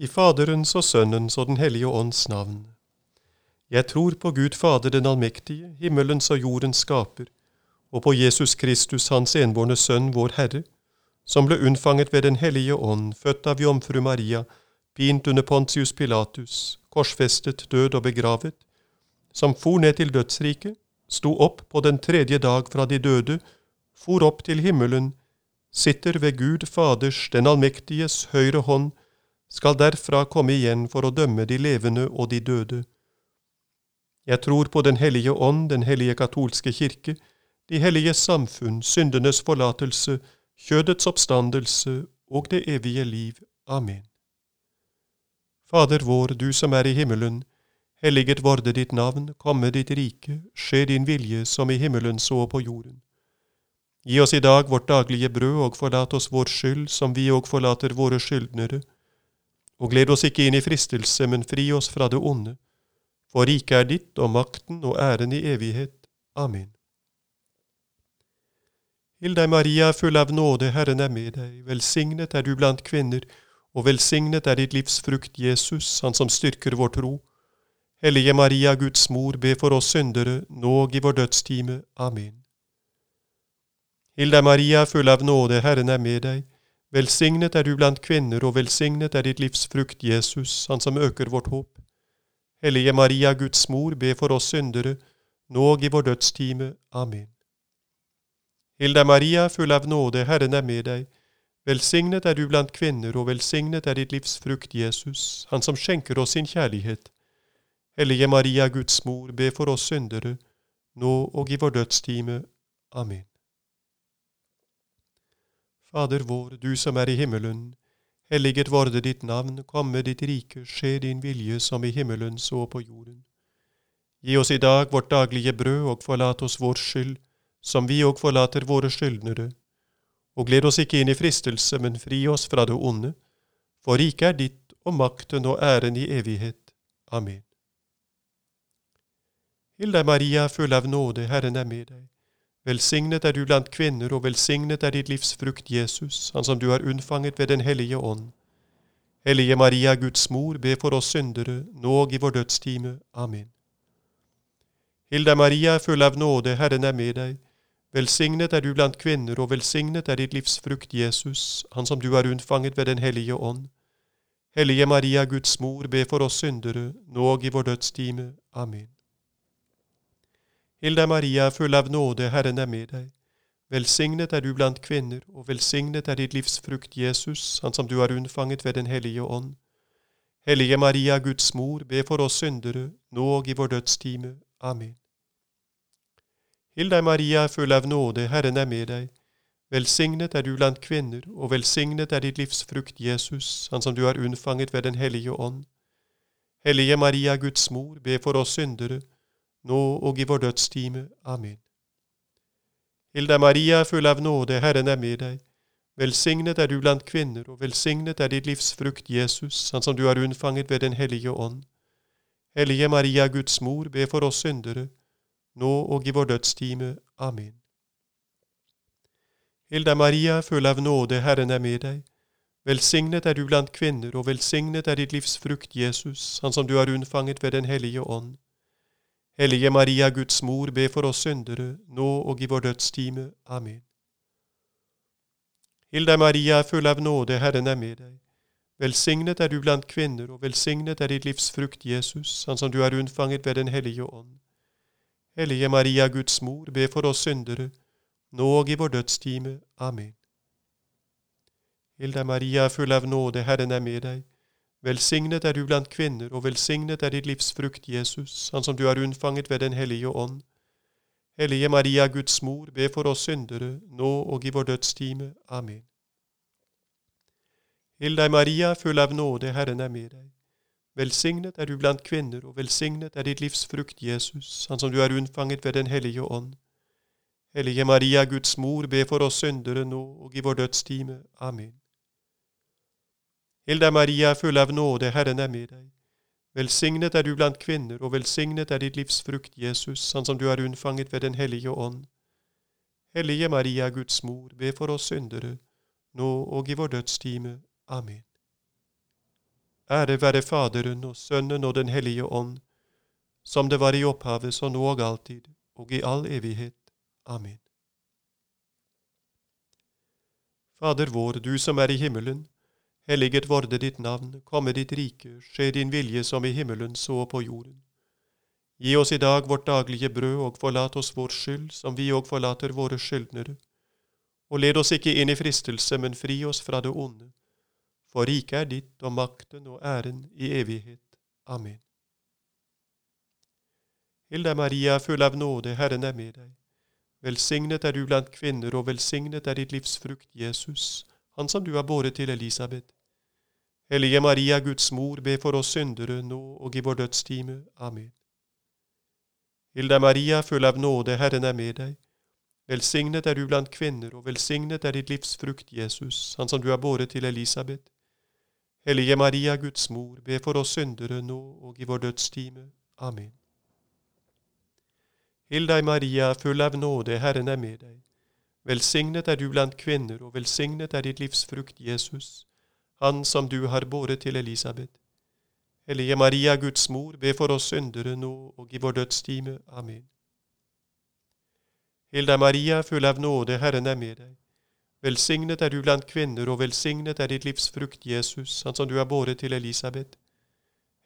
I Faderens og Sønnens og Den hellige ånds navn. Jeg tror på Gud Fader den allmektige, himmelens og jordens skaper, og på Jesus Kristus, Hans enbårne Sønn, vår Herre, som ble unnfanget ved Den hellige ånd, født av jomfru Maria, pint under Pontius Pilatus, korsfestet, død og begravet, som for ned til dødsriket, sto opp på den tredje dag fra de døde, for opp til himmelen, sitter ved Gud Faders, den allmektiges, høyre hånd, skal derfra komme igjen for å dømme de levende og de døde. Jeg tror på Den hellige ånd, den hellige katolske kirke, de hellige samfunn, syndenes forlatelse, kjødets oppstandelse og det evige liv. Amen. Fader vår, du som er i himmelen, helliget vorde ditt navn, komme ditt rike, skje din vilje som i himmelen så på jorden. Gi oss i dag vårt daglige brød, og forlat oss vår skyld, som vi òg forlater våre skyldnere. Og gled oss ikke inn i fristelse, men fri oss fra det onde. For riket er ditt, og makten og æren i evighet. Amen. Hill deg, Maria, full av nåde, Herren er med deg. Velsignet er du blant kvinner, og velsignet er ditt livs frukt, Jesus, Han som styrker vår tro. Hellige Maria, Guds mor, be for oss syndere, nå i vår dødstime. Amen. Hilda Maria, full av nåde, Herren er med deg. Velsignet er du blant kvinner, og velsignet er ditt livs frukt, Jesus, Han som øker vårt håp. Hellige Maria, Guds mor, be for oss syndere, nå og i vår dødstime. Amen. Hilda Maria, full av nåde, Herren er med deg. Velsignet er du blant kvinner, og velsignet er ditt livs frukt, Jesus, Han som skjenker oss sin kjærlighet. Hellige Maria, Guds mor, be for oss syndere, nå og i vår dødstime. Amen. Fader vår, du som er i himmelen. Helliget vorde ditt navn, komme ditt rike, skje din vilje som i himmelen så på jorden. Gi oss i dag vårt daglige brød, og forlat oss vår skyld, som vi òg forlater våre skyldnere. Og gled oss ikke inn i fristelse, men fri oss fra det onde, for riket er ditt, og makten og æren i evighet. Amen. Hill deg, Maria, full av nåde, Herren er med deg. Velsignet er du blant kvinner, og velsignet er ditt livs frukt, Jesus, han som du har unnfanget ved Den hellige ånd. Hellige Maria, Guds mor, be for oss syndere, nå og i vår dødstime. Amen. Hilda Maria, full av nåde, Herren er med deg. Velsignet er du blant kvinner, og velsignet er ditt livs frukt, Jesus, han som du har unnfanget ved Den hellige ånd. Hellige Maria, Guds mor, be for oss syndere, nå og i vår dødstime. Amen. Hilda Maria, full av nåde, Herren er med deg. Velsignet er du blant kvinner, og velsignet er ditt livs frukt, Jesus, han som du har unnfanget ved Den hellige ånd. Hellige Maria, Guds mor, be for oss syndere, nå og i vår dødstime. Amen. Hilda Maria, full av nåde, Herren er med deg. Velsignet er du blant kvinner, og velsignet er ditt livs frukt, Jesus, han som du har unnfanget ved Den hellige ånd. Hellige Maria, Guds mor, be for oss syndere, nå og i vår dødstime. Amen. Hilda Maria, full av nåde, Herren er med deg. Velsignet er du blant kvinner, og velsignet er ditt livs frukt, Jesus, han som du har unnfanget ved Den hellige ånd. Hellige Maria, Guds mor, be for oss syndere, nå og i vår dødstime. Amen. Hilda Maria, full av nåde, Herren er med deg. Velsignet er du blant kvinner, og velsignet er ditt livs frukt, Jesus, han som du har unnfanget ved Den hellige ånd. Hellige Maria, Guds mor, be for oss syndere, nå og i vår dødstime. Amen. Hilde Maria, full av nåde, Herren er med deg. Velsignet er du blant kvinner, og velsignet er ditt livs frukt, Jesus, han som du har unnfanget ved Den hellige ånd. Hellige Maria, Guds mor, be for oss syndere, nå og i vår dødstime. Amen. Hilde Maria, full av nåde, Herren er med deg. Velsignet er du blant kvinner, og velsignet er ditt livs frukt, Jesus, han som du har unnfanget ved Den hellige ånd. Hellige Maria, Guds mor, be for oss syndere, nå og i vår dødstime. Amen. Hill deg, Maria, full av nåde, Herren er med deg. Velsignet er du blant kvinner, og velsignet er ditt livs frukt, Jesus, han som du har unnfanget ved Den hellige ånd. Hellige Maria, Guds mor, be for oss syndere, nå og i vår dødstime. Amen. Hilda Maria, full av nåde, Herren er med deg. Velsignet er du blant kvinner, og velsignet er ditt livs frukt, Jesus, han som du har unnfanget ved Den hellige ånd. Hellige Maria, Guds mor, be for oss syndere, nå og i vår dødstime. Amen. Ære være Faderen og Sønnen og Den hellige ånd, som det var i opphavet, så nå og alltid, og i all evighet. Amen. Fader vår, du som er i himmelen. Helliget vorde ditt navn, komme ditt rike, skje din vilje som i himmelen så på jorden. Gi oss i dag vårt daglige brød, og forlat oss vår skyld, som vi òg forlater våre skyldnere. Og led oss ikke inn i fristelse, men fri oss fra det onde. For riket er ditt, og makten og æren i evighet. Amen. Hilda Maria, full av nåde, Herren er med deg. Velsignet er du blant kvinner, og velsignet er ditt livs frukt, Jesus, han som du har båret til Elisabeth. Hellige Maria, Guds mor, be for oss syndere, nå og i vår dødstime. Amen. Hilda Maria, full av nåde, Herren er med deg. Velsignet er du blant kvinner, og velsignet er ditt livs frukt, Jesus, han som du har båret til Elisabeth. Hellige Maria, Guds mor, be for oss syndere, nå og i vår dødstime. Amen. Hill deg, Maria, full av nåde, Herren er med deg. Velsignet er du blant kvinner, og velsignet er ditt livs frukt, Jesus, han som du har båret til Elisabeth. Hellige Maria, Guds mor, be for oss syndere nå og i vår dødstime. Amen. Hilda Maria, full av nåde, Herren er med deg. Velsignet er du blant kvinner, og velsignet er ditt livs frukt, Jesus, han som du har båret til Elisabeth.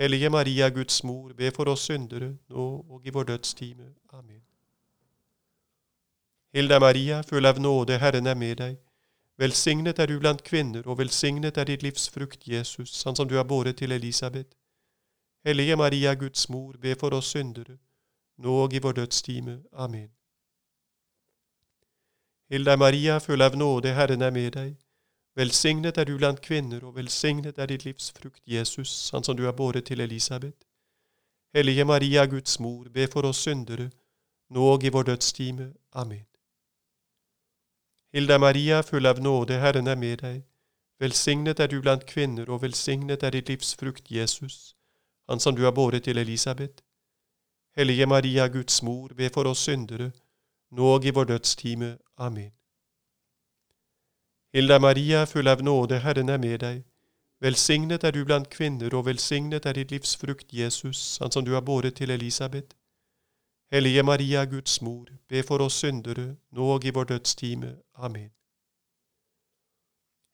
Hellige Maria, Guds mor, be for oss syndere, nå og i vår dødstime. Amen. Hilda Maria, full av nåde, Herren er med deg. Velsignet er du blant kvinner, og velsignet er ditt livs frukt, Jesus, han som du har båret til Elisabeth. Hellige Maria, Guds mor, be for oss syndere, nå og i vår dødstime. Amen. Hilda Maria, full av nåde, Herren er med deg. Velsignet er du blant kvinner, og velsignet er ditt livs frukt, Jesus, han som du har båret til Elisabeth. Hellige Maria, Guds mor, be for oss syndere, nå og i vår dødstime. Amen. Hilda Maria, full av nåde, Herren er med deg. Velsignet er du blant kvinner, og velsignet er ditt livs frukt, Jesus han som du har båret til Elisabeth. Hellige Maria, Guds mor, be for oss syndere, nå og i vår dødstime. Amen. Hilda Maria, full av nåde, Herren er med deg. Velsignet er du blant kvinner, og velsignet er ditt livs frukt, Jesus, han som du har båret til Elisabeth. Hellige Maria, Guds mor, be for oss syndere, nå og i vår dødstime. Amen.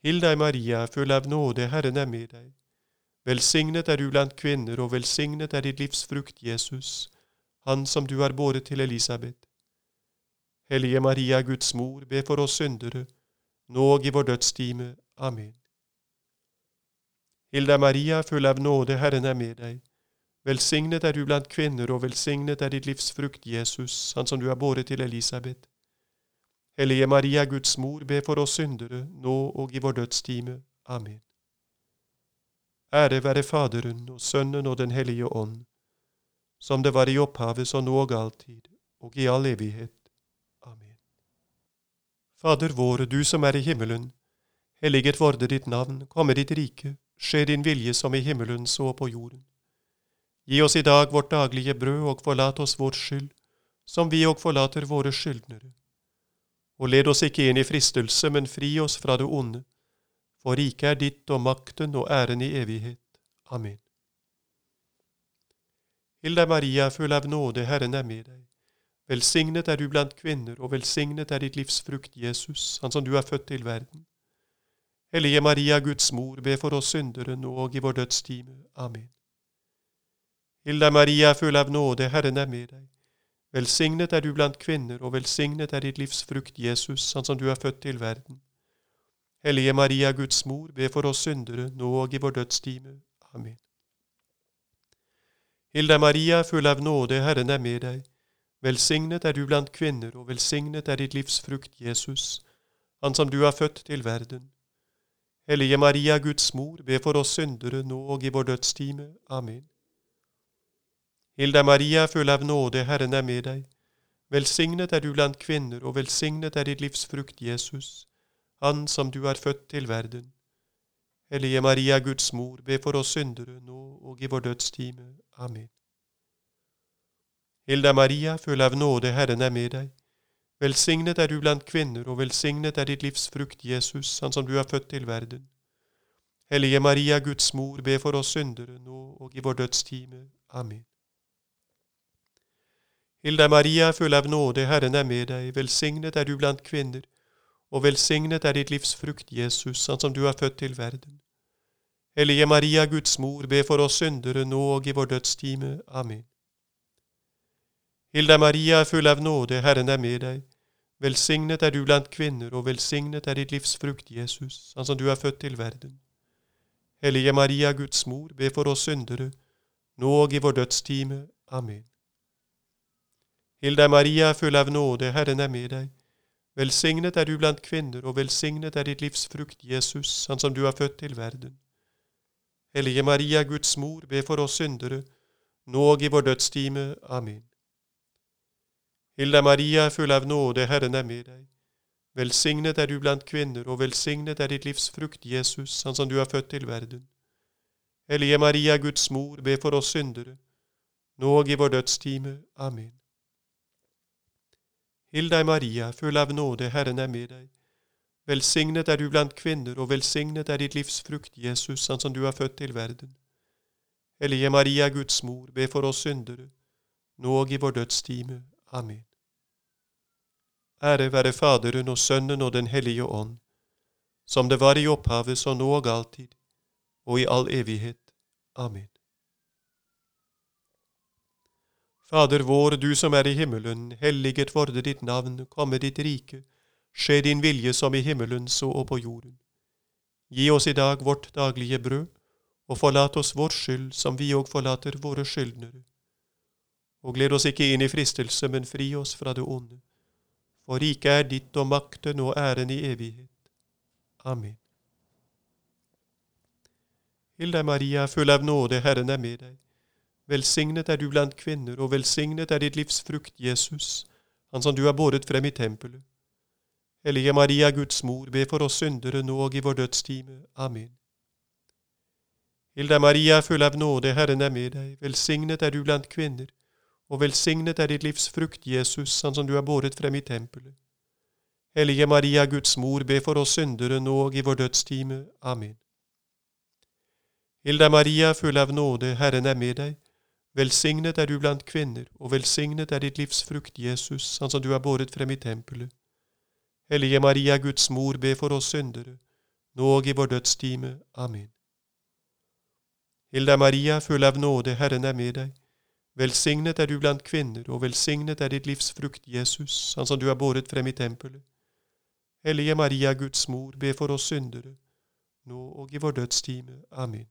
Hilda Maria, full av nåde, Herren er med deg. Velsignet er du blant kvinner, og velsignet er ditt livs frukt, Jesus, han som du har båret til Elisabeth. Hellige Maria, Guds mor, be for oss syndere, nå og i vår dødstime. Amen. Hilda Maria, full av nåde, Herren er med deg. Velsignet er du blant kvinner, og velsignet er ditt livs frukt, Jesus, han som du har båret til Elisabeth. Hellige Maria, Guds mor, be for oss syndere, nå og i vår dødstime. Amen. Ære være Faderen og Sønnen og Den hellige ånd, som det var i opphavet, så nå og alltid, og i all evighet. Amen. Fader vår, du som er i himmelen. Helliget vorde ditt navn, komme ditt rike, skje din vilje som i himmelen så på jorden. Gi oss i dag vårt daglige brød, og forlat oss vår skyld, som vi òg forlater våre skyldnere. Og led oss ikke inn i fristelse, men fri oss fra det onde for riket er ditt og makten og æren i evighet. Amen. Hilda Maria, full av nåde, Herren er med deg. Velsignet er du blant kvinner, og velsignet er ditt livs frukt, Jesus, han som du er født til verden. Hellige Maria, Guds mor, be for oss syndere nå og i vår dødstime. Amen. Hilda Maria, full av nåde, Herren er med deg. Velsignet er du blant kvinner, og velsignet er ditt livs frukt, Jesus, han som du er født til verden. Hellige Maria, Guds mor, be for oss syndere, nå og i vår dødstime. Amen. Hilda Maria, full av nåde, Herren er med deg. Velsignet er du blant kvinner, og velsignet er ditt livs frukt, Jesus, han som du har født til verden. Hellige Maria, Guds mor, be for oss syndere, nå og i vår dødstime. Amen. Hilda Maria, full av nåde, Herren er med deg. Velsignet er du blant kvinner, og velsignet er ditt livs frukt, Jesus han som du er født til verden. Hellige Maria, Guds mor, be for oss syndere, nå og i vår dødstime. Amen. Hilda Maria, full av nåde, Herren er med deg. Velsignet er du blant kvinner, og velsignet er ditt livs frukt, Jesus, han som du er født til verden. Hellige Maria, Guds mor, be for oss syndere, nå og i vår dødstime. Amen. Hilda Maria, full av nåde, Herren er med deg, velsignet er du blant kvinner, og velsignet er ditt livs frukt, Jesus, han som du har født til verden. Hellige Maria, Guds mor, be for oss syndere, nå og i vår dødstime. Amen. Hilda Maria, full av nåde, Herren er med deg, velsignet er du blant kvinner, og velsignet er ditt livs frukt, Jesus, han som du er født til verden. Hellige Maria, Guds mor, be for oss syndere, nå og i vår dødstime. Amen. Hilda Maria, full av nåde, Herren er med deg. Velsignet er du blant kvinner, og velsignet er ditt livs frukt, Jesus, han som du har født til verden. Hellige Maria, Guds mor, be for oss syndere, nå og i vår dødstime. Amen. Hilda Maria, full av nåde, Herren er med deg. Velsignet er du blant kvinner, og velsignet er ditt livs frukt, Jesus, han som du har født til verden. Hellige Maria, Guds mor, be for oss syndere, nå og i vår dødstime. Amen. Hill deg, Maria, full av nåde, Herren er med deg. Velsignet er du blant kvinner, og velsignet er ditt livs frukt, Jesus, han som du har født til verden. Hellige Maria, Guds mor, be for oss syndere, nå og i vår dødstime. Amen. Ære være Faderen og Sønnen og Den hellige ånd, som det var i opphavet, så nå og alltid, og i all evighet. Amen. Fader vår, du som er i himmelen, helliget vorde ditt navn, komme ditt rike, skje din vilje som i himmelen, så og på jorden. Gi oss i dag vårt daglige brød, og forlat oss vår skyld, som vi òg forlater våre skyldnere. Og gled oss ikke inn i fristelse, men fri oss fra det onde for riket er ditt og makten og æren i evighet. Amen. Hilde Maria, full av nåde, Herren er med deg. Velsignet er du blant kvinner, og velsignet er ditt livs frukt, Jesus, han som du har båret frem i tempelet. Hellige Maria, Guds mor, be for oss syndere nå og i vår dødstime. Amen. Hilda Maria, full av nåde, Herren er med deg. Velsignet er du blant kvinner, og velsignet er ditt livs frukt, Jesus, han som du har båret frem i tempelet. Hellige Maria, Guds mor, be for oss syndere nå og i vår dødstime. Amen. Hilda Maria, full av nåde, Herren er med deg. Velsignet er du blant kvinner, og velsignet er ditt livs frukt, Jesus, han som du har båret frem i tempelet. Hellige Maria, Guds mor, be for oss syndere, nå og i vår dødstime. Amen. Hilda Maria, full av nåde, Herren er med deg. Velsignet er du blant kvinner, og velsignet er ditt livs frukt, Jesus, han som du har båret frem i tempelet. Hellige Maria, Guds mor, be for oss syndere, nå og i vår dødstime. Amen.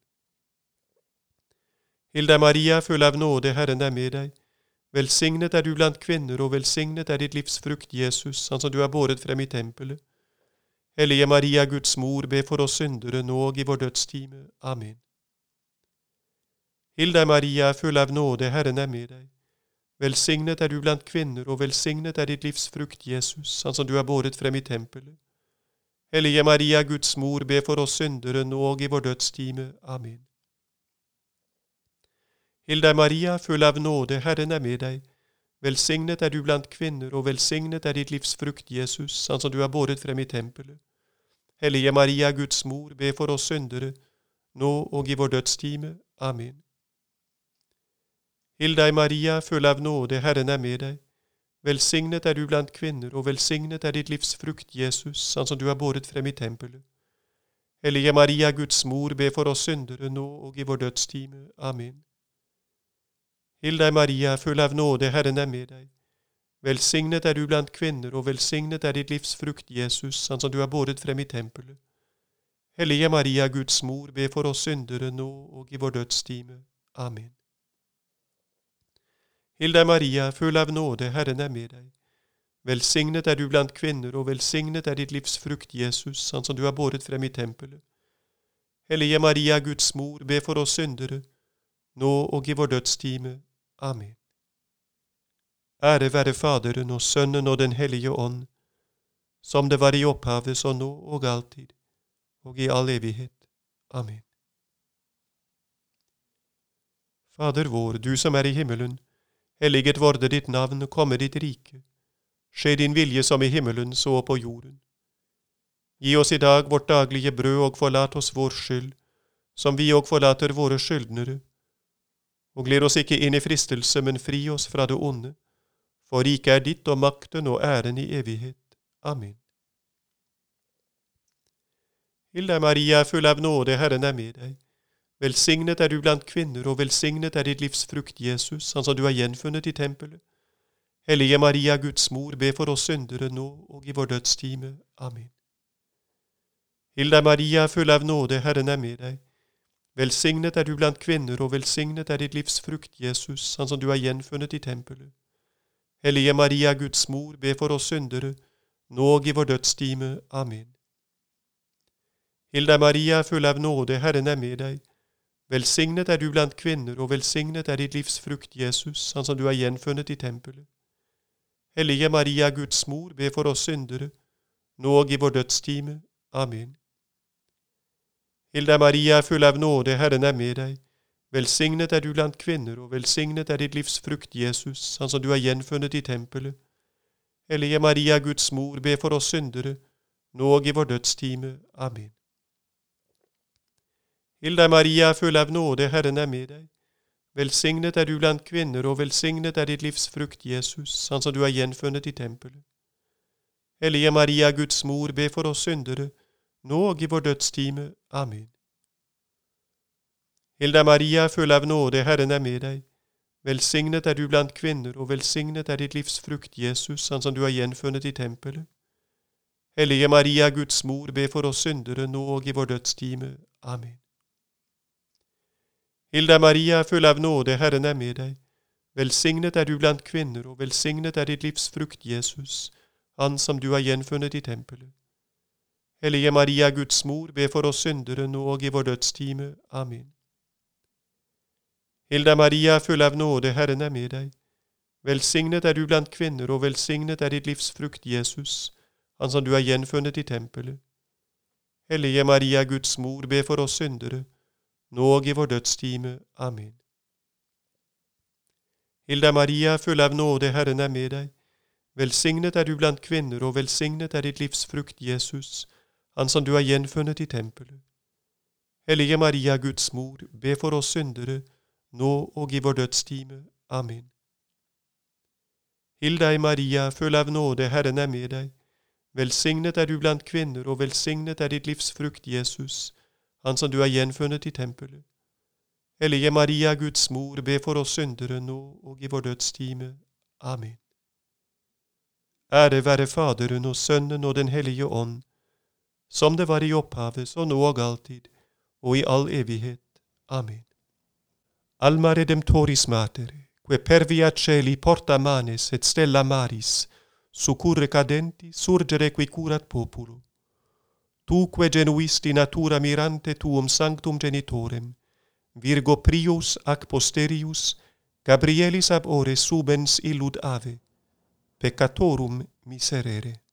Hilda Maria, full av nåde, Herren er med deg. Velsignet er du blant kvinner, og velsignet er ditt livs frukt, Jesus, han som du har båret frem i tempelet. Hellige Maria, Guds mor, be for oss syndere, nå og i vår dødstime. Amen. Hilda Maria, full av nåde, Herren er med deg. Velsignet er du blant kvinner, og velsignet er ditt livs frukt, Jesus, han som du har båret frem i tempelet. Hellige Maria, Guds mor, be for oss syndere nå og i vår dødstime. Amen. Hilda Maria, full av nåde, Herren er med deg. Velsignet er du blant kvinner, og velsignet er ditt livs frukt, Jesus, han som du har båret frem i tempelet. Hellige Maria, Guds mor, be for oss syndere, nå og i vår dødstime. Amen. Hill Maria, full av nåde, Herren er med deg. Velsignet er du blant kvinner, og velsignet er ditt livs frukt, Jesus, han som du har båret frem i tempelet. Hellige Maria, Guds mor, be for oss syndere nå og i vår dødstime. Amen. Hill Maria, full av nåde, Herren er med deg. Velsignet er du blant kvinner, og velsignet er ditt livs frukt, Jesus, han som du har båret frem i tempelet. Hellige Maria, Guds mor, be for oss syndere nå og i vår dødstime. Amen. Hilde Maria, full av nåde, Herren er med deg. Velsignet er du blant kvinner, og velsignet er ditt livs frukt, Jesus, han som du har båret frem i tempelet. Hellige Maria, Guds mor, be for oss syndere, nå og i vår dødstime. Amen. Ære være Faderen og Sønnen og Den hellige ånd, som det var i opphavet, så nå og alltid, og i all evighet. Amen. Fader vår, du som er i himmelen, Helliget vorde ditt navn, komme ditt rike. Skje din vilje som i himmelen, så på jorden. Gi oss i dag vårt daglige brød, og forlat oss vår skyld, som vi òg forlater våre skyldnere. Og glir oss ikke inn i fristelse, men fri oss fra det onde. For riket er ditt og makten og æren i evighet. Amen. Hilde Maria, full av nåde, Herren er med deg. Velsignet er du blant kvinner, og velsignet er ditt livs frukt, Jesus, han som du har gjenfunnet i tempelet. Hellige Maria, Guds mor, be for oss syndere nå og i vår dødstime. Amen. Hilde Maria, full av nåde, Herren er med deg. Velsignet er du blant kvinner, og velsignet er ditt livs frukt, Jesus, han som du har gjenfunnet i tempelet. Hellige Maria, Guds mor, be for oss syndere, nå og i vår dødstime. Amen. Hilda Maria, full av nåde, Herren er med deg. Velsignet er du blant kvinner, og velsignet er ditt livs frukt, Jesus, han som du har gjenfunnet i tempelet. Hellige Maria, Guds mor, be for oss syndere, nå og i vår dødstime. Amen. Hilda Maria, full av nåde, Herren er med deg. Velsignet er du blant kvinner, og velsignet er ditt livs frukt, Jesus, han som du har gjenfunnet i tempelet. Hellige Maria, Guds mor, be for oss syndere, nå og i vår dødstime. Amen. Hilda Maria, full av nåde, Herren er med deg. Velsignet er du blant kvinner, og velsignet er ditt livs frukt, Jesus, han som du har gjenfunnet i tempelet. Hellige Maria, Guds mor, be for oss syndere, nå og i vår dødstime. Amen. Hilda Maria, full av nåde, Herren er med deg. Velsignet er du blant kvinner, og velsignet er ditt livs frukt, Jesus, han som du har gjenfunnet i tempelet. Hellige Maria, Guds mor, be for oss syndere, nå og i vår dødstime. Amen. Hilda Maria, full av nåde, Herren er med deg. Velsignet er du blant kvinner, og velsignet er ditt livs frukt, Jesus, han som du har gjenfunnet i tempelet. Hellige Maria, Guds mor, be for oss syndere nå og i vår dødstime. Amen. Hilda Maria, full av nåde, Herren er med deg. Velsignet er du blant kvinner, og velsignet er ditt livs frukt, Jesus, han som du har gjenfunnet i tempelet. Hellige Maria, Guds mor, be for oss syndere, nå og i vår dødstime. Amen. Hilda Maria, full av nåde, Herren er med deg. Velsignet er du blant kvinner, og velsignet er ditt livs frukt, Jesus, han som du har gjenfunnet i tempelet. Hellige Maria, Guds mor, be for oss syndere, nå og i vår dødstime. Amen. Hild deg, Maria, full av nåde, Herren er med deg. Velsignet er du blant kvinner, og velsignet er ditt livs frukt, Jesus, han som du har gjenfunnet i tempelet. Hellige Maria, Guds mor, be for oss syndere nå og i vår dødstime. Amen. Ære være Faderen og Sønnen og Den hellige ånd, som det var i opphavet, så nu og alltid og i all evighet. Amen. Alma redemptoris mater, que per via celi porta manes et stella maris, succurre cadenti surgere qui curat populo. Tuque genuisti natura mirante tuum sanctum genitorem, Virgo prius ac posterius, Gabrielis ab ore subens illud ave, peccatorum miserere.